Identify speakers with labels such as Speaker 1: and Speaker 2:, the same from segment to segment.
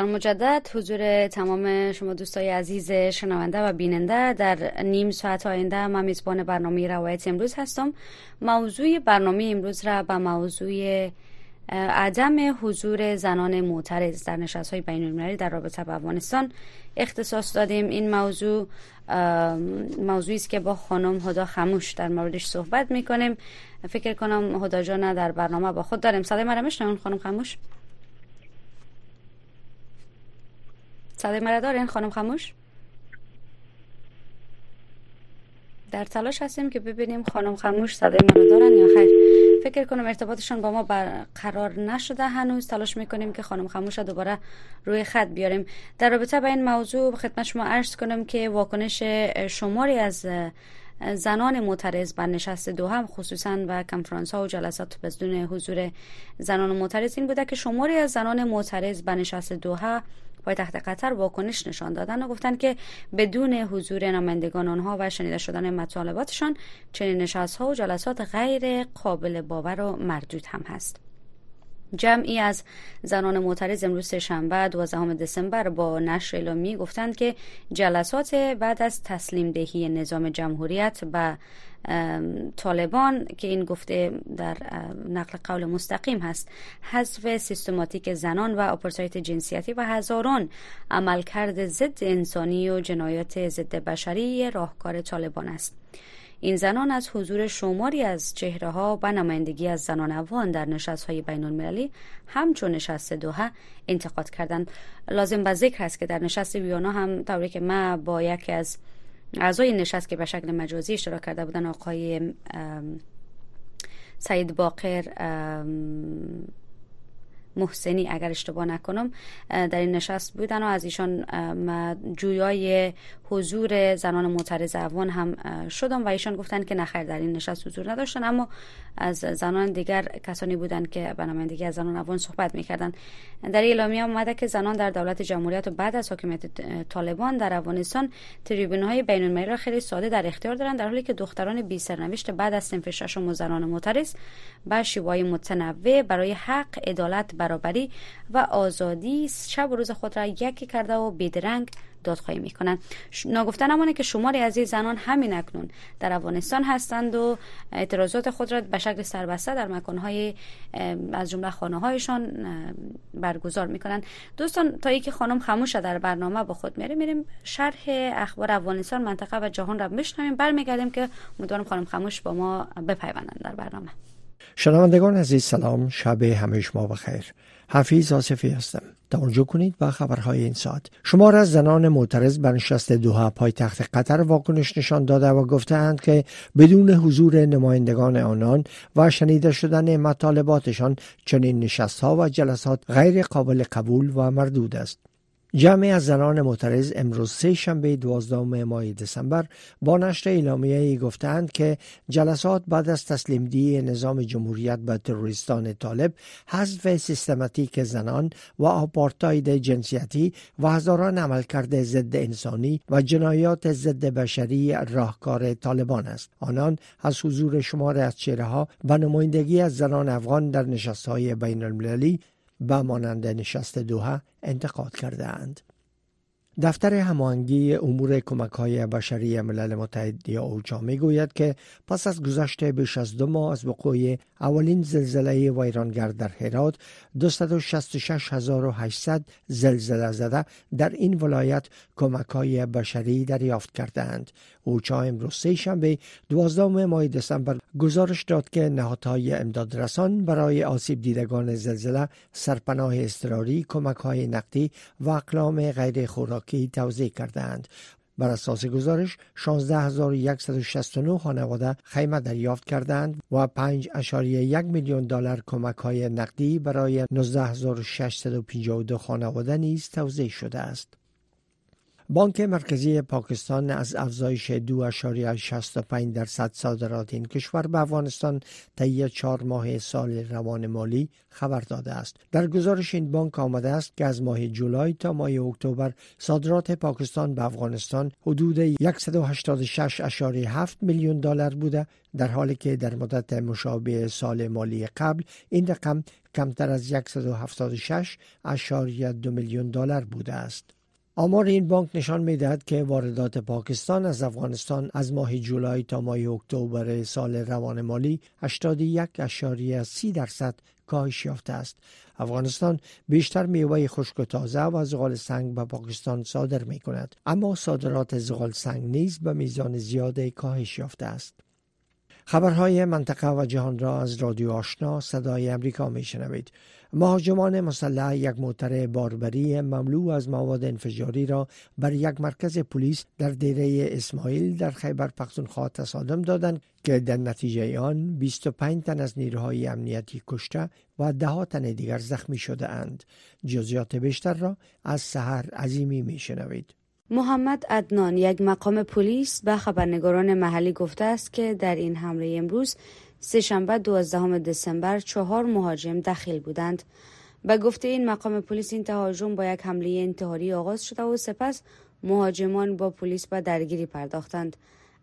Speaker 1: سلام مجدد حضور تمام شما دوستای عزیز شنونده و بیننده در نیم ساعت آینده من میزبان برنامه روایت امروز هستم. موضوع برنامه امروز را به موضوع عدم حضور زنان معترض در نشست های بین المللی در رابطه با افغانستان اختصاص دادیم. این موضوع موضوعی است که با خانم هدا خموش در موردش صحبت می‌کنیم. فکر کنم هدا جان در برنامه با خود داریم. صدای مرا خانم خموش صدای مرا دارین خانم خموش در تلاش هستیم که ببینیم خانم خموش صدای مرا دارن یا خیر. فکر کنم ارتباطشان با ما برقرار نشده. هنوز تلاش می‌کنیم که خانم خموش را دوباره روی خط بیاریم. در رابطه با این موضوع خدمت شما عرض کنم که واکنش شماری از زنان معترض بر نشست دو هم خصوصا و کنفرانس ها و جلسات بدون حضور زنان معترض این بوده که شماری از زنان معترض بر نشست دوها پایتخت قطر واکنش نشان دادن و گفتند که بدون حضور نمایندگان آنها و شنیده شدن مطالباتشان چنین نشست ها و جلسات غیر قابل باور و مردود هم هست. جمعی از زنان معترض امروز شنبه 12 دسامبر با نشر اعلامی گفتند که جلسات بعد از تسلیم دهی نظام جمهوریت به طالبان که این گفته در نقل قول مستقیم هست حذف سیستماتیک زنان و آپارتایت جنسیتی و هزاران عملکرد ضد انسانی و جنایات ضد بشری راهکار طالبان است. این زنان از حضور شماری از چهره ها و نمایندگی از زنان افغان در نشست های بین المللی همچون نشست دوها انتقاد کردند. لازم به ذکر است که در نشست ویانا هم طوری که ما با یکی از اعضای نشست که به شکل مجازی اشتراک کرده بودن آقای سعید باقر محسنی اگر اشتباه نکنم در این نشست بودن و از ایشان جویای حضور زنان معترض افغان هم شدم و ایشان گفتن که نخیر در این نشست حضور نداشتن. اما از زنان دیگر کسانی بودند که به نمایندگی از زنان افغان صحبت می‌کردند. در اعلامیه آمده که زنان در دولت جمهوریت و بعد از حاکمیت طالبان در افغانستان تریبون های بین المللی را خیلی ساده در اختیار دارند در حالی که دختران بی سرنوشت بعد از صنف ششم و زنان معترض با شیوای متنوع برای حق عدالت برابری و آزادی شب و روز خود را یکی کرده و بیدرنگ دادخواهی می‌کنند ناگفتن همانه که شماری از این زنان همین اکنون در افغانستان هستند و اعتراضات خود را به شکل سربسته در مکانهای از جمله خانه هایشان برگزار می‌کنند. دوستان تا که خانم خموش در برنامه با خود میره میریم شرح اخبار افغانستان منطقه و جهان را بشنویم. برمیگردیم که امیدوارم خانم خموش با ما بپیوندند در برنامه.
Speaker 2: شنوندگان عزیز سلام. شب همه شما بخیر. حفیظ آصفی هستم. توجه کنید با خبرهای این ساعت. شمار از زنان معترض بر نشست دوها پایتخت قطر واکنش نشان داده و گفتهاند که بدون حضور نمایندگان آنان و شنیده شدن مطالباتشان چنین نشست ها و جلسات غیر قابل قبول و مردود است. جمعی از زنان معترض امروز سه شنبه دوازدهم ماه دسامبر با نشر اعلامیه گفتند که جلسات بعد از تسلیم دی نظام جمهوریت به تروریستان طالب حذف سیستماتیک زنان و آپارتاید جنسیتی و هزاران عملکرد ضد انسانی و جنایات ضد بشری راهکار طالبان است. آنان از حضور شمار از چهره ها و نمایندگی از زنان افغان در نشست های بین المللی به مانند نشست دوها انتقاد کردهاند. دفتر هماهنگی امور کمک های بشری ملل متحد یا اوچا می گوید که پس از گذشت بیش از دو ماه از وقوع اولین زلزله ویرانگر در هرات 266800 زلزله زده در این ولایت کمک های بشری دریافت کردند. اوچا امروز سه شنبه 12 ماه دسامبر گزارش داد که نهادهای امدادرسان برای آسیب دیدگان زلزله سرپناه اضطراری کمک های نقدی و اقلام غیر خوراکی توضیح کردند بر اساس گزارش 16169 خانواده خیمه دریافت کردند و 5.1 میلیون دلار کمک های نقدی برای 19652 خانواده نیز توزیع شده است. بانک مرکزی پاکستان از افزایش 2.65 درصد صادرات این کشور به افغانستان طی چهار ماه سال روان مالی خبر داده است. در گزارش این بانک آمده است که از ماه جولای تا ماه اکتبر صادرات پاکستان به افغانستان حدود 186.7 میلیون دلار بوده در حالی که در مدت مشابه سال مالی قبل این رقم کمتر از 176.2 میلیون دلار بوده است. آمار این بانک نشان می‌دهد که واردات پاکستان از افغانستان از ماه جولای تا ماه اکتبر سال روان مالی 81.30 درصد کاهش یافته است. افغانستان بیشتر میوه خشک و تازه و زغال سنگ به پاکستان صادر می کند اما صادرات زغال سنگ نیز به میزان زیاد کاهش یافته است. خبرهای منطقه و جهان را از رادیو آشنا صدای امریکا می شنوید. مهاجمان مسلح یک موتر باربری مملو از مواد انفجاری را بر یک مرکز پلیس در دیره اسماعیل در خیبر پختونخوا تصادم دادند که در نتیجه آن 25 تن از نیروهای امنیتی کشته و ده تن دیگر زخمی شده اند. جزیات بیشتر را از سحر عظیمی می شنوید.
Speaker 1: محمد ادنان یک مقام پلیس به خبرنگاران محلی گفته است که در این حمله امروز سهشنبه 12 دسامبر چهار مهاجم دخیل بودند. به گفته این مقام پلیس این تهاجم با یک حمله انتحاری آغاز شده و سپس مهاجمان با پلیس به درگیری پرداختند.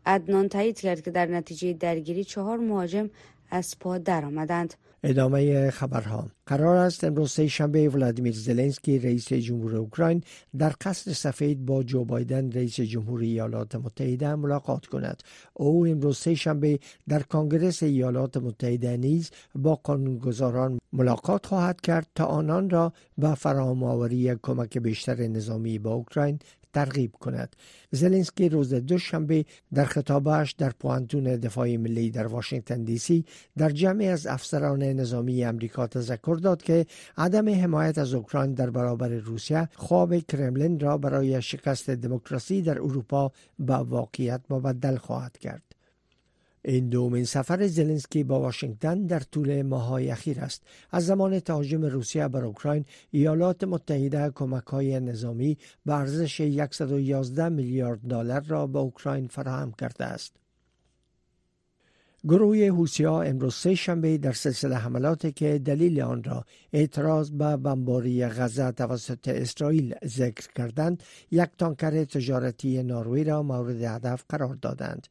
Speaker 1: ادنان تایید کرد که در نتیجه درگیری چهار مهاجم از پا درآمدند.
Speaker 2: ادامه خبرها. قرار است امروز سه شنبه ولادیمیر زلنسکی رئیس جمهور اوکراین در قصر سفید با جو بایدن رئیس جمهور ایالات متحده ملاقات کند. او امروز سه شنبه در کنگره ایالات متحده نیز با قانونگذاران ملاقات خواهد کرد تا آنان را به فرامآوری کمک بیشتر نظامی به اوکراین ترغیب کند. زلنسکی روز دوشنبه در خطابش در پوانتون دفاع ملی در واشنگتن دی سی در جمع از افسران نظامی امریکا تذکر داد که عدم حمایت از اوکراین در برابر روسیه خواب کرملین را برای شکست دموکراسی در اروپا به واقعیت مبدل خواهد کرد. این دومین سفر زلنسکی با واشنگتن در طول ماهای اخیر است. از زمان تهاجم روسیه بر اوکراین ایالات متحده کمک های نظامی به ارزش 111 میلیارد دلار را به اوکراین فراهم کرده است. گروه حوسیا امروز سه شنبه در سلسله حملاتی که دلیل آن را اعتراض به بمباری غزه توسط اسرائیل ذکر کردند یک تانکر تجارتی نروژ را مورد هدف قرار دادند.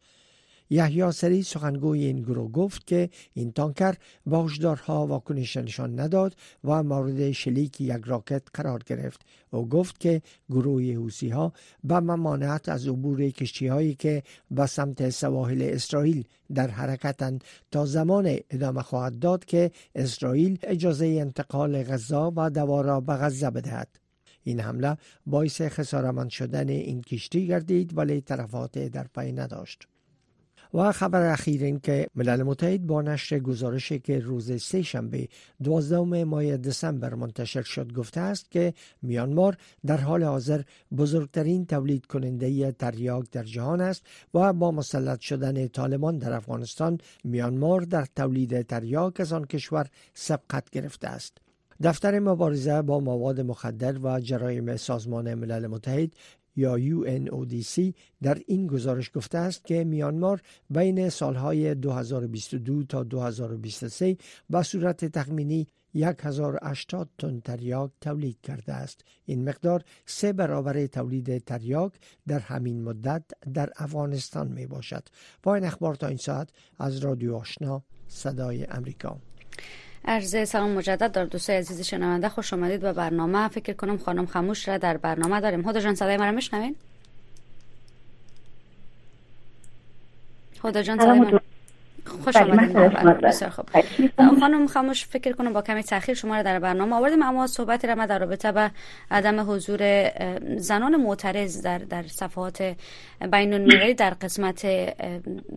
Speaker 2: یحیی سری سخنگوی این گروه گفت که این تانکر با هشدارها واکنش نشان نداد و مورد شلیک یک راکت قرار گرفت. او گفت که گروه حوسی ها به ممانعت از عبور کشتی هایی که به سمت سواحل اسرائیل در حرکتند تا زمان ادامه خواهد داد که اسرائیل اجازه انتقال غذا و دوا را به غزه بدهد. این حمله باعث خسارمند شدن این کشتی گردید ولی طرفات در پی نداشت. و خبر اخیر این که ملل متحد با نشر گزارشی که روز سه شنبه 12 ماه دسامبر منتشر شد گفته است که میانمار در حال حاضر بزرگترین تولید کننده تریاک در جهان است و با مسلط شدن طالبان در افغانستان میانمار در تولید تریاک از آن کشور سبقت گرفته است. دفتر مبارزه با مواد مخدر و جرایم سازمان ملل متحد یا UNODC در این گزارش گفته است که میانمار بین سالهای 2022 تا 2023 به صورت تخمینی 1080 تن تریاک تولید کرده است. این مقدار سه برابر تولید تریاک در همین مدت در افغانستان می باشد. پایین اخبار تا این ساعت از رادیو آشنا صدای امریکا.
Speaker 1: عرض سلام مجدد در دوستای عزیز شنونده خوش آمدید به برنامه. فکر کنم خانم خموش را در برنامه داریم. هدا جان صدای مرا میشنوین هدا جان صدای خوش آمدید بسیار خوب. خانم خاموش فکر کنم با کمی تاخیر شما را در برنامه آوردیم اما صحبت را ما در رابطه به عدم حضور زنان معترض در در صفحات بین المللی در قسمت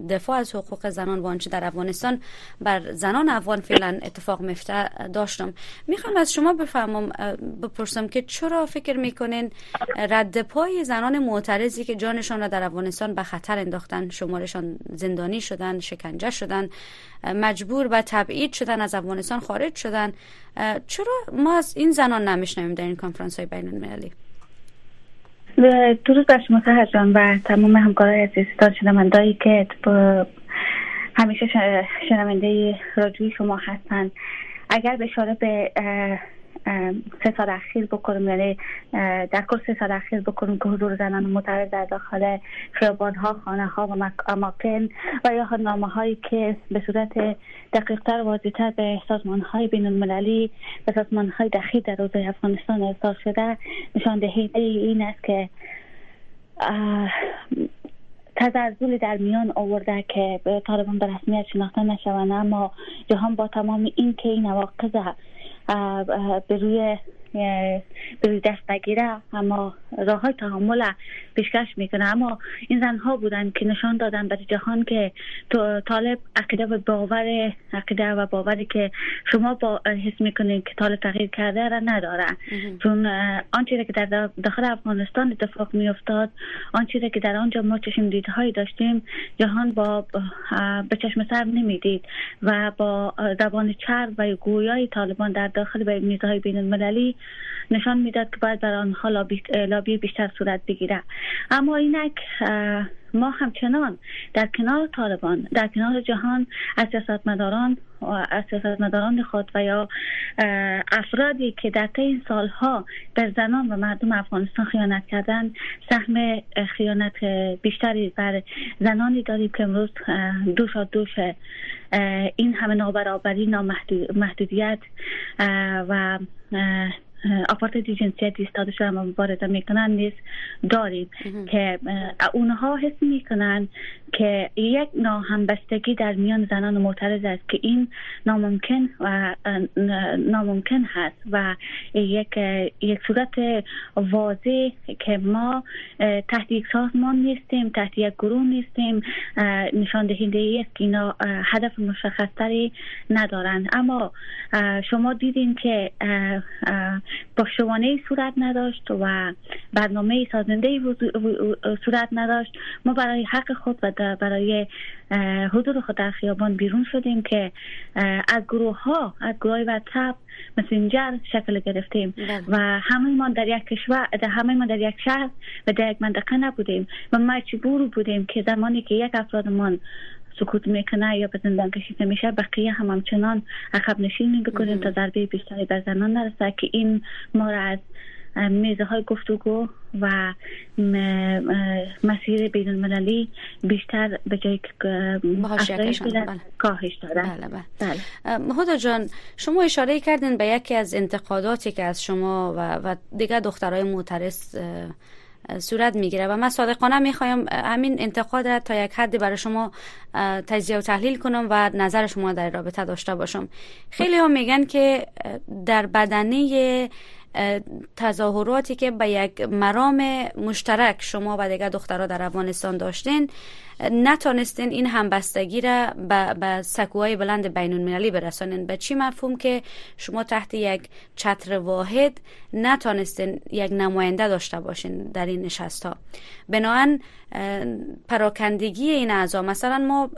Speaker 1: دفاع از حقوق زنان و آنچه در افغانستان بر زنان افغان فعلا اتفاق میفته داشتم. می‌خوام از شما بفهمم بپرسم که چرا فکر می‌کنین رد پای زنان معترضی که جانشان را در افغانستان به خطر انداختن شمارشان زندانی شدن شکنجه شدن مجبور به تبعید شدن از افغانستان خارج شدن. چرا ما از این زنان نمیشنویم در این کنفرانس های بین المللی
Speaker 3: درود بر شما جان و تمام همکارای عزیز. شنوندایی که همیشه شنونده رادیوی شما هستن. اگر به به سه سال اخیر بکنم یعنی در کل سه سال اخیر بکنم که حضور زنان معترض در داخل خیابان ها خانه ها و اماکن و یا نامه هایی که به صورت دقیق تر واضح تر به سازمان های بین المللی و سازمان های دخیل در روزه افغانستان ارسال شده نشان دهیده این است که تزلزلی در میان آورده که به طالبان به رسمیت شناخته نشوند اما جهان با تمام این که این نواقض به روی به دست نگیره. اما راه های تحمل پیشکش می‌کنه. اما این زنها بودن که نشان دادن به جهان که طالب عقیده و باور عقیده و باوری که شما با حس می‌کنید که طالب تغییر کرده را نداره. چون آنچه که در داخل افغانستان اتفاق میافتاد آنچه که در آنجا ما چشم دیدهایی داشتیم جهان با به چشم سر نمی‌دید و با زبان چرب و گویای طالبان در داخل میزهای بین المللی نشان می‌داد که باید در آنها لابی, بیشتر صورت بگیره اما اینک ما همچنان در کنار طالبان در کنار جهان از سیاستمداران از سیاستمداران خود و یا افرادی که در طی این سالها بر زنان و مردم افغانستان خیانت کردن سهم خیانت بیشتری بر زنانی داریم که امروز دوش دوش این همه نابرابری نامحدودیت و آپارتاید جنسیتی ایستاده شده و مبارزه می‌کنن نیست داریم که اونها حس می‌کنن که یک ناهمبستگی در میان زنان معترض است که این ناممکن و ناممکن هست و یک یک صورت واضح که ما تحت یک سازمان نیستیم تحت یک گروه نیستیم نشان دهنده است که اینا هدف مشخصتری ندارن. اما شما دیدین که با شوانه صورت نداشت و برنامه سازنده صورت نداشت ما برای حق خود و برای حضور خود در خیابان بیرون شدیم که از گروه ها از گروه واتساپ مسنجر شکل گرفتیم بله. و همه ما در یک کشور همه ما در یک شهر و در یک منطقه نبودیم و مجبور بودیم که زمانی که یک افرادمان سکوت می‌کنه یا به زندان کشیده میشه بقیه هم همچنان عقب نشینی بکنیم تا ضربه بیشتری بر زنان نرسه که این ما را از میزه های گفتگو و مسیر بین المللی بیشتر به جای بله. کاهش دارن بله
Speaker 1: بله. بله. جان شما اشاره کردین به یکی از انتقاداتی که از شما و, و دیگر دخترای معترض صورت می‌گیره و من صادقانه می‌خوایم همین انتقاد را تا یک حدی برای شما تجزیه و تحلیل کنم و نظر شما در رابطه داشته باشم. خیلی ها میگن که در بدنه تظاهراتی که به یک مرام مشترک شما و دیگر دخترها در افغانستان داشتین نتانستین این همبستگی را به سکوهای بلند بین المللی برسانین. به چی مفهوم که شما تحت یک چتر واحد نتانستین یک نماینده داشته باشین در این نشست ها بناهن پراکندگی این اعضا مثلا ما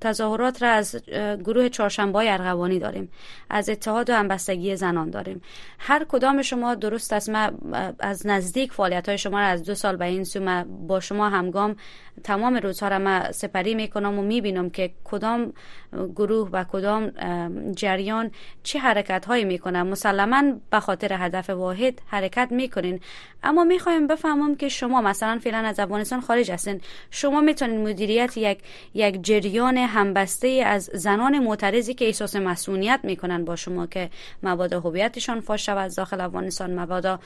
Speaker 1: تظاهرات را از گروه چهارشنبه ارغوانی داریم از اتحاد و همبستگی زنان داریم. هر کدام شما درست است؟ ما از نزدیک فعالیت های شما را از دو سال به این سو با شما همگام تمام روزها را من سپری می‌کنم و می‌بینم که کدام گروه و کدام جریان چه حرکت هایی می‌کنن؟ مسلما به خاطر هدف واحد حرکت می‌کنین. اما می‌خوایم بفهمم که شما مثلا فعلا از افغانستان خارج هستین. شما می‌تونین مدیریت یک یک جریان همبسته از زنان معترضی که احساس مسئولیت می‌کنن با شما که مبادا هویتشان فاش شود داخل افغانستان مبادا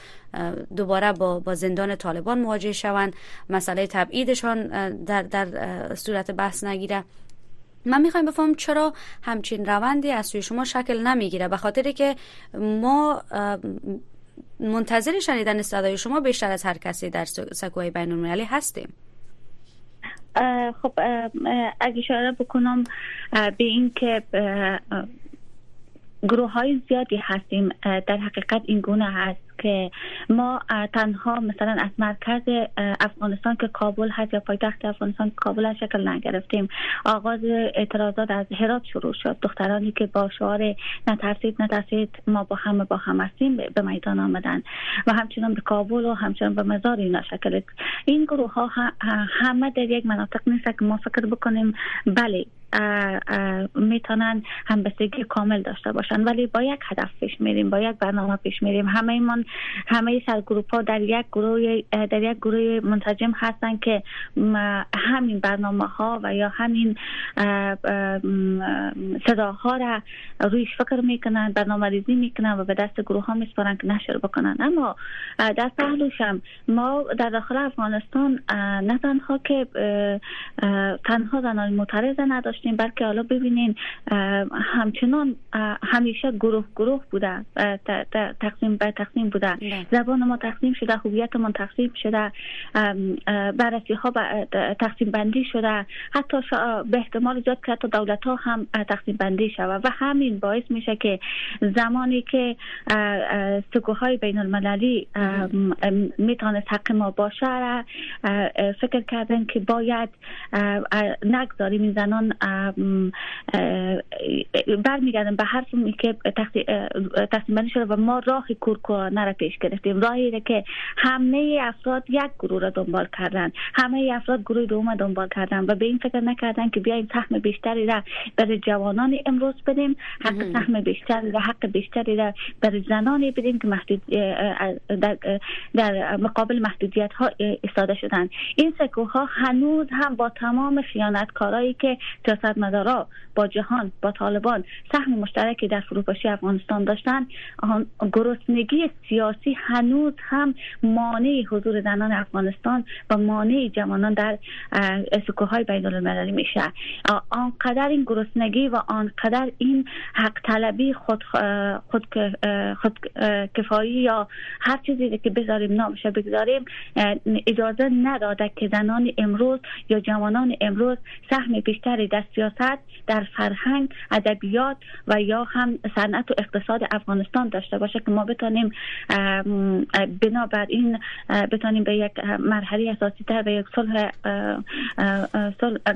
Speaker 1: دوباره با با زندان طالبان مواجه شوند. مسئله تبعیدشان در در صورت بحث نگیره. من می‌خوایم بفهم چرا همچین روندی از سوی شما شکل نمی‌گیره به خاطر که ما منتظر شنیدن صدای شما بیشتر از هر کسی در سکوهای بین المللی هستیم
Speaker 3: خب اگه اشاره بکنم به این که گروه های زیادی هستیم در حقیقت این گونه هست که ما تنها مثلا از مرکز افغانستان که کابل هست یا پایتخت افغانستان که کابل هست شکل نگرفتیم. آغاز اعتراضات از هرات شروع شد. دخترانی که با شعار نترسید نترسید ما با همه با هم هستیم به میدان آمدن. و همچنان به کابل و همچنان به مزار اینا شکل این گروه ها همه در یک مناطق نیست که ما فکر بکنیم بله می‌تونن همبستگی کامل داشته باشن. ولی با یک هدف پیش میریم با یک برنامه پیش میریم. همه من همه سرگروپ ها در یک گروه در یک گروه منتجم هستن که همین برنامه ها و یا همین صداها را رویش فکر می‌کنن برنامه ریزی می‌کنن و به دست گروه ها میسپارن که نشر بکنن. اما در پهلوشم ما در داخل افغانستان نه تنها که تنها زنان معترض نداشتیم بلکه حالا ببینین همچنان همیشه گروه گروه بوده تقسیم به تقسیم بوده. بله. زبان ما تقسیم شده هویت ما تقسیم شده بررسی ها تقسیم بندی شده. حتی به احتمال زیاد که حتی دولت ها هم تقسیم بندی شده و همین باعث میشه که زمانی که سکوهای بین المللی می‌تونست حق ما باشه فکر کردن که باید نگذاریم این زنان برمیگردن به حرفی که تقسیم بندی شده و ما راه کورکورانه را پیش گرفتیم. راهی که همه افراد یک گروه را دنبال کردن. همه افراد گروه دوم دنبال کردن و به این فکر نکردن که بیایم سهم بیشتری را برای جوانان امروز بدیم. حق سهم بیشتری را حق بیشتری را برای زنانی بدیم که محدود در, در مقابل محدودیت ها استاده شدن. این سکوها هنوز هم با تمام خیانتکارایی که سیاستمدارا با جهان با طالبان سهم مشترکی در فروپاشی افغانستان داشتن. گرسنگی سیاسی هنوز هم مانع حضور زنان افغانستان و مانع جوانان در سکوهای بین المللی میشه. آنقدر این گرسنگی و آنقدر این حق طلبی خود, خود, خود کفایی یا هر چیزی که بذاریم نامشه بگذاریم اجازه نداده که زنان امروز یا جوانان امروز سهم بیشتری در سیاست در فرهنگ ادبیات و یا هم صنعت و اقتصاد افغانستان داشته باشه که ما بتانیم بنابر این بتانیم به یک مرحله اساسی تر به یک صلح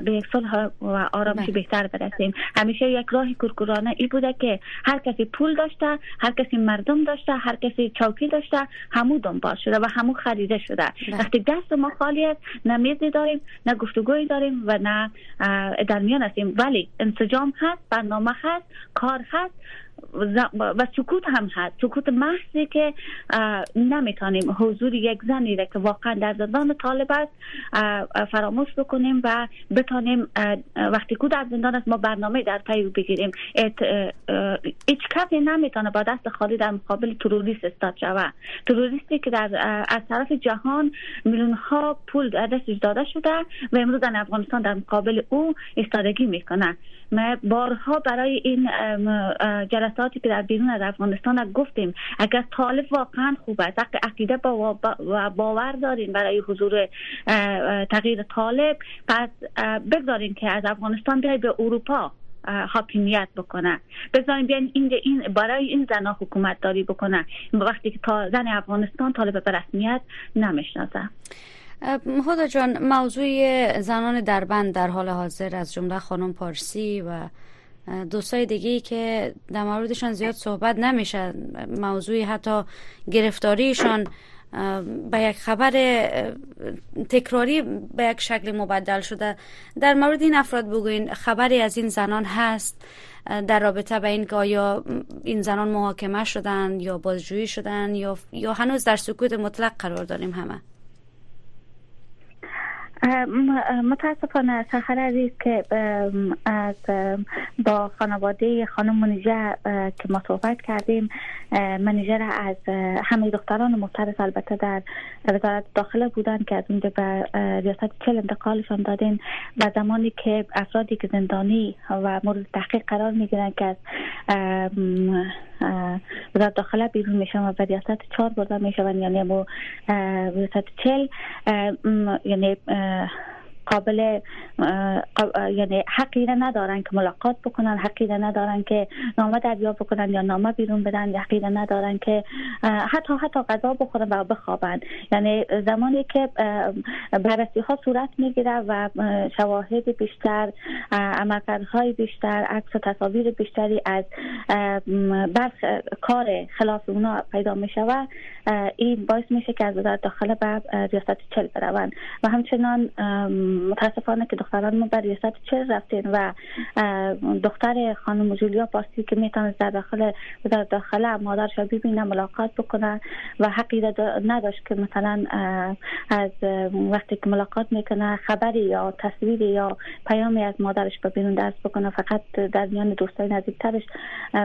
Speaker 3: به یک صلح و آرامش بله. بهتر برسیم همیشه یک راه کورکورانه ای بوده که هر کسی پول داشته هر کسی مردم داشته هر کسی چوکی داشته همو دنبال شده و همو خریده شده بله. وقتی دست ما خالی است نه میزی داریم نه گفتگوی داریم و نه در میان هستیم ولی انسجام هست برنامه هست کار هست. و سکوت هم هست. سکوت محضی که نمی‌تونیم حضور یک زنی را که واقعا در زندان طالب است فراموش بکنیم و بتانیم وقتی که در زندان است ما برنامه در پی بگیریم. هیچ کسی نمی‌تونه با دست خالی در مقابل تروریست استاد شود. تروریستی که در از طرف جهان میلیون ها پول دستش داده شده و امروز در افغانستان در مقابل او استادگی می‌کنه. ما بارها برای این جلساتی که در بیرون از افغانستان گفتیم اگر طالب واقعا خوب است عقیده و باور داریم برای حضور تغییر طالب پس بگذاریم که از افغانستان بیای به اروپا حاکمیت بکنه. بذاریم بیان این, این برای این زنا حکومت داری بکنه. وقتی که تا زن افغانستان طالب به رسمیت نمی‌شناسه.
Speaker 1: خدا جان موضوع زنان دربند در حال حاضر از جمله خانم پارسی و دوستای دیگه که در موردشان زیاد صحبت نمیشه موضوع حتی گرفتاریشان به یک خبر تکراری به یک شکل مبدل شده. در مورد این افراد بگوین خبری از این زنان هست در رابطه به این که آیا این زنان محاکمه شدن یا بازجویی شدن یا یا هنوز در سکوت مطلق قرار داریم همه؟
Speaker 3: متاسفانه سخر عزیز که از با خانواده خانم منیجه که ما صحبت کردیم منیجر از همه دختران محترس البته در وزارت داخله بودن که از اونجا به ریاست چل انتقالشان دادین. و زمانی که افرادی که زندانی و مورد تحقیق قرار می‌گیرن که از وزارت داخله بیرون میشن و به ریاست چهار برده میشون یعنی ریاست چل یعنی uh, قابل یعنی حقی ندارن که ملاقات بکنن حقی ندارن که نامه دریافت بکنن یا نامه بیرون بدن حقی ندارن که حتی حتی غذا بخورن و بخوابن. یعنی زمانی که بررسی ها صورت می‌گیره و شواهد بیشتر عملکردهای بیشتر عکس و تصاویر بیشتری از برخ کار خلاف اونا پیدا می شود این باعث میشه که از وزارت داخله به ریاست چل بروند. و همچنان متاسفانه که دختران ما به ریاست چل رفتین و دختر خانم جولیا پارسی که می‌تونه در داخل وزارت داخله مادرش ببینه ملاقات بکنه و حقی نداشت که مثلا از وقتی که ملاقات می‌کنه خبری یا تصویری یا پیامی از مادرش به بیرون درس بکنه فقط در میان دوستای نزدیکترش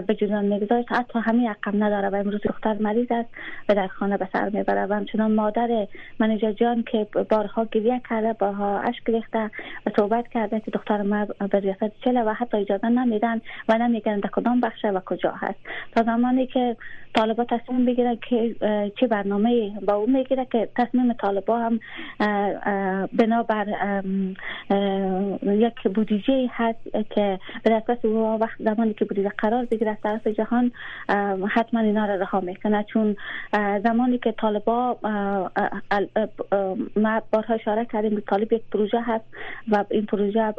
Speaker 3: به جزان می‌گذاره حتی همین رقم نداره و امروز دختر مریض است و در خانه به سر می‌بره. و همچنان مادر منیجا جان که بارها گریه کرده بارها اشک ریخته و صحبت کرده که دختر ما به ریاست چله و حتی اجازه نمیدن و نمیگن در کدام بخشه و کجا هست. تا زمانی که طالبا تصمیم بگیره که چه برنامه با اون می‌گیره که تصمیم طالبا هم بنابر یک بودجه هست که به دسترس او وقت زمانی که بودجه قرار بگیره از طرف جهان حتما اینا را رها می‌کنه. چون زمانی که طالبا ما بارها اشاره کردیم که طالب یک پروژه هست و این پروژه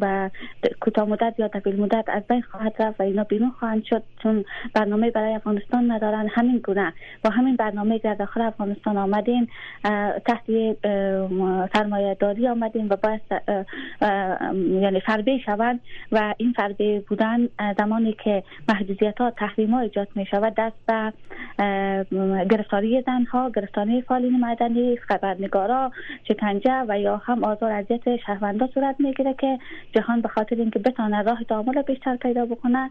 Speaker 3: به کوتاه مدت یا طویل مدت از بین خواهد رفت و اینا بیرون خواهند شد چون برنامه برای افغانستان ندارن. همین گونه با همین برنامه در داخل افغانستان آمدین تحت سرمایه داری آمدین و باید یعنی فربه شوند و این فربه بودن زمانی که محدودیت ها تحریم ها ایجاد می شود دست به گرفتاری زنها گرفتاری فالین مدنی خبرنگارا شکنجه و یا هم آزار اذیت شهروندا صورت می‌گیره که جهان به خاطر اینکه بتانه راه تعامل بیشتر پیدا بکنه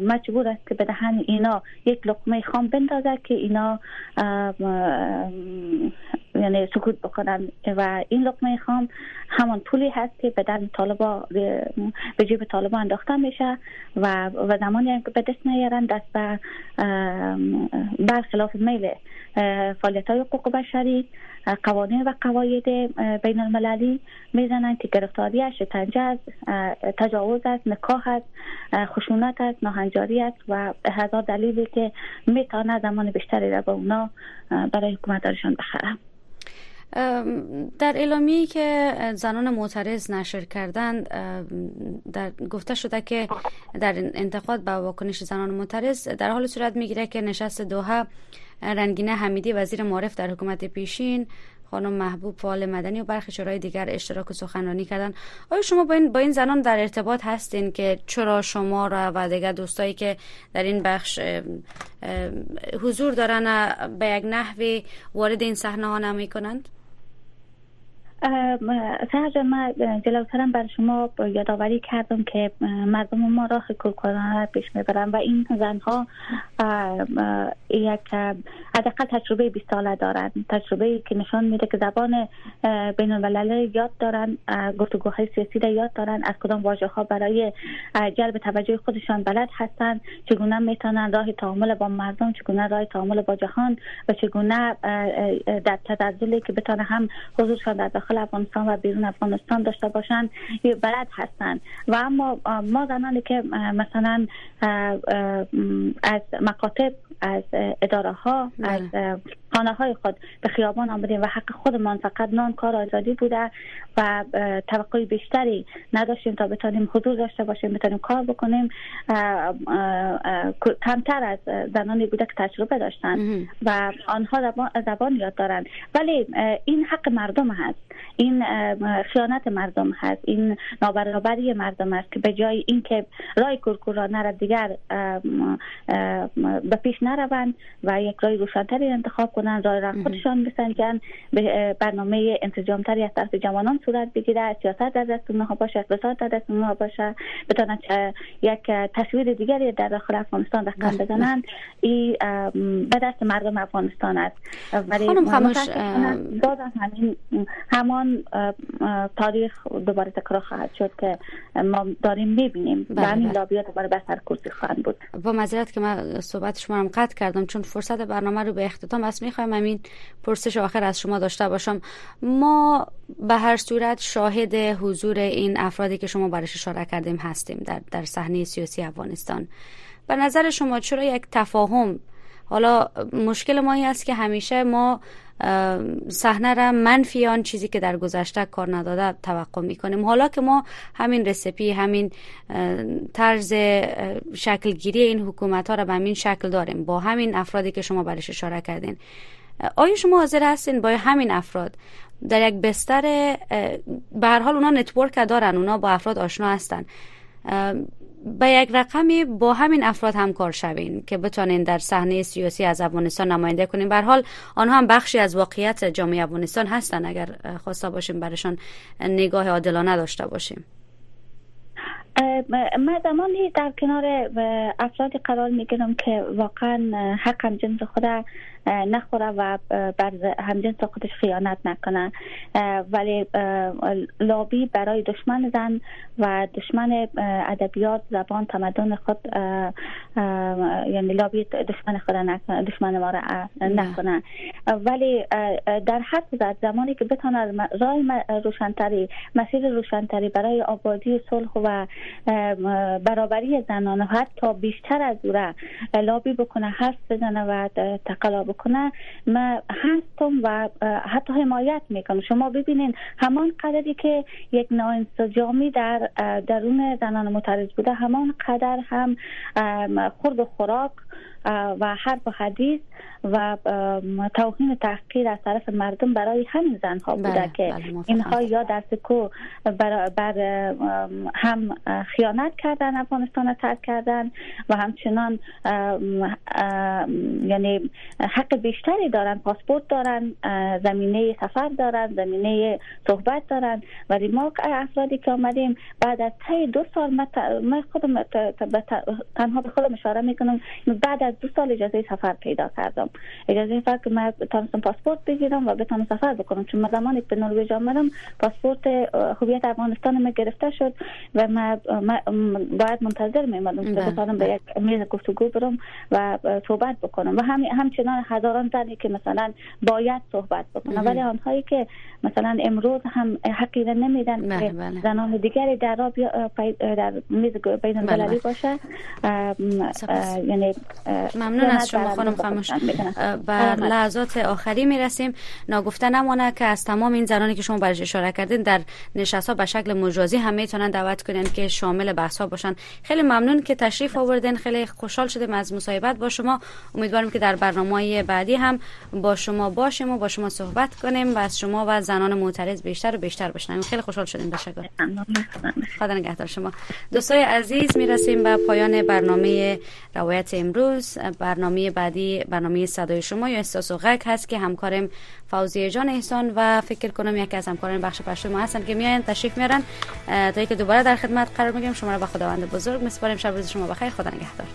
Speaker 3: مجبور است که به اینا یک لقمه خام بندازه که اینا یعنی سکوت بکنن. و این لقمه خام همان پولی هست که به طالبا به جیب طالبا انداخته میشه و و زمانی که به دست نیارن دست به برخلاف میل فعالیت های حقوق بشری قوانین و قواعد بین المللی می‌زنن که گرفتاری است شکنجه است تجاوز است نکاح است خشونت است ناهنجاری است و هزار دلیلی که می‌تونه زمان بیشتری را به اونا برای حکومت دارشان
Speaker 1: در اعلامی که زنان معترض نشر کردند در گفته شده که در انتقاد به واکنش زنان معترض در حال صورت می‌گیره که نشست دوها رنگینه حمیدی وزیر معرف در حکومت پیشین خانم محبوب فعال مدنی و برخی شورای دیگر اشتراک و سخنرانی کردن. آیا شما با این با این زنان در ارتباط هستین که چرا شما را و دیگر دوستایی که در این بخش حضور دارن به یک نحوی وارد این صحنه ها نمی کنند؟
Speaker 3: سهر ما جلوترم بر شما یادآوری کردم که مردم ما راه کورکورانه پیش می‌برن و این زنها یک حداقل تجربه 20 ساله دارن. تجربه که نشان میده که زبان بین الملل یاد دارن گفتگوهای سیاسی را یاد دارن از کدام واژه ها برای جلب توجه خودشان بلد هستن چگونه می‌تونن راه تعامل با مردم چگونه راه تعامل با جهان و چگونه در تدزلی که بتونه هم حضورشان در داخل افغانستان و بیرون افغانستان داشته باشن بلد هستند. و اما ما زنانی که مثلا از مکاتب از اداره ها از خانه های خود به خیابان آمدیم و حق خودمان فقط نان کار آزادی بوده و توقع بیشتری نداشتیم تا بتانیم حضور داشته باشیم بتانیم کار بکنیم. کمتر از زنانی بوده که تجربه داشتن و آنها زبان یاد دارن. ولی این حق مردم هست. این خیانت مردم هست. این نابرابری مردم است که به جای اینکه رای کورکورانه را دیگر به پیش نروند و یک رای روشنتری انتخاب کنند. رای را خودشان بسنجن به برنامه انسجامتری از طرف جوانان صورت بگیره سیاست در دست اونها باشه اقتصاد در دست اونها باشه. بتونن یک تصویر دیگری در داخل افغانستان رقم بله. بزنند این به دست مردم افغانستان است.
Speaker 1: ولی خاموش
Speaker 3: همین همان تاریخ دوباره تکرار خواهد شد که ما داریم می‌بینیم. و همین بله. لابیا دوباره به سر کرسی خواهند بود.
Speaker 1: با مذارت که من صحبت شما هم قطع کردم چون فرصت برنامه رو به اختتام است می‌خوایم همین پرسش آخر از شما داشته باشم. ما به هر صورت شاهد حضور این افرادی که شما برش اشاره کردیم هستیم در, در صحنه سیاسی افغانستان. به نظر شما چرا یک تفاهم؟ حالا مشکل ما این است که همیشه ما صحنه را منفی آن چیزی که در گذشته کار نداده توقع می‌کنیم. حالا که ما همین رسپی همین طرز شکلگیری این حکومت ها را به همین شکل داریم با همین افرادی که شما برش اشاره کردین آیا شما حاضر هستین با همین افراد در یک بستر به هر حال اونا نتورک دارن اونا با افراد آشنا هستن به یک رقمی با همین افراد همکار شوین که بتونین در صحنه سیاسی از افغانستان نماینده کنین. به حال آنها هم بخشی از واقعیت جامعه افغانستان هستن. اگر خواسته باشیم برشان نگاه عادلانه داشته باشیم.
Speaker 3: من زمانی در کنار افرادی قرار می‌گیرم که واقعا حق جنس خود نخوره و بر همجنس خودش خیانت نکنه. ولی لابی برای دشمن زن و دشمن ادبیات زبان تمدن خود یعنی لابی دشمن خود نکنه دشمن ما را نکنه. ولی در هر صورت زمانی که بتونه راه روشنتری مسیر روشنتری برای آبادی و صلح و برابری زنان حتی بیشتر از او لابی بکنه حرف بزنه و تقلا بکنه. ما هستم و حتی حمایت می‌کنم. شما ببینین همان قدری که یک ناانسجامی در درون زنان معترض بوده همان قدر هم خورد و خوراک و حرف و حدیث و توهین و تحقیر از طرف مردم برای همین زنها بوده بله، که بله اینها یا در سکو بر, بر هم خیانت کردن افغانستان ترک کردن و همچنان یعنی حق بیشتری دارن پاسپورت دارن زمینه سفر دارن زمینه صحبت دارن ولی ما افرادی که آمدیم بعد از تی دو سال من خودم تنها به خودم اشاره می‌کنم بعد از دو سال اجازه سفر پیدا کردم. اجازه سفر که من تونستم پاسپورت بگیرم و بتونم سفر بکنم. چون من زمانی که به نروژ آمدم پاسپورت هویت افغانستان ما گرفته شد و من باید منتظر میمدم که بله، بتونم به بله. یک میز گفتگو برم و صحبت بکنم. و هم همچنان هزاران زنی که مثلا باید صحبت بکنم ولی آنهایی که مثلا امروز هم حقی را نمیدن بله، که زنان دیگری در در میز بین المللی باشه.
Speaker 1: یعنی ممنون از شما خانم خاموش. بر لحظات آخری می‌رسیم. ناگفته نمانه که از تمام این زنانی که شما برش اشاره کردین در نشست ها به شکل مجازی همه می‌تونن دعوت کنن که شامل بحث ها باشن. خیلی ممنون که تشریف آوردین. خیلی خوشحال شدیم از مصاحبت با شما. امیدواریم که در برنامه بعدی هم با شما باشیم و با شما صحبت کنیم و از شما و زنان معترض بیشتر و بیشتر بشنویم. خیلی خوشحال شدیم. تشکر خدا نگهدار شما. دوستای عزیز می‌رسیم به پایان برنامه روایت امروز. برنامه بعدی برنامه صدای شما یا احساس و غک هست که همکارم فوزیه جان احسان و فکر کنم یکی از همکاران بخش پشت ما هستن که میاین تشریف میارن. تا اینکه دوباره در خدمت قرار می‌گیریم شما را به خداوند بزرگ میسپاریم. شب روز شما بخیر. خدا نگهدار.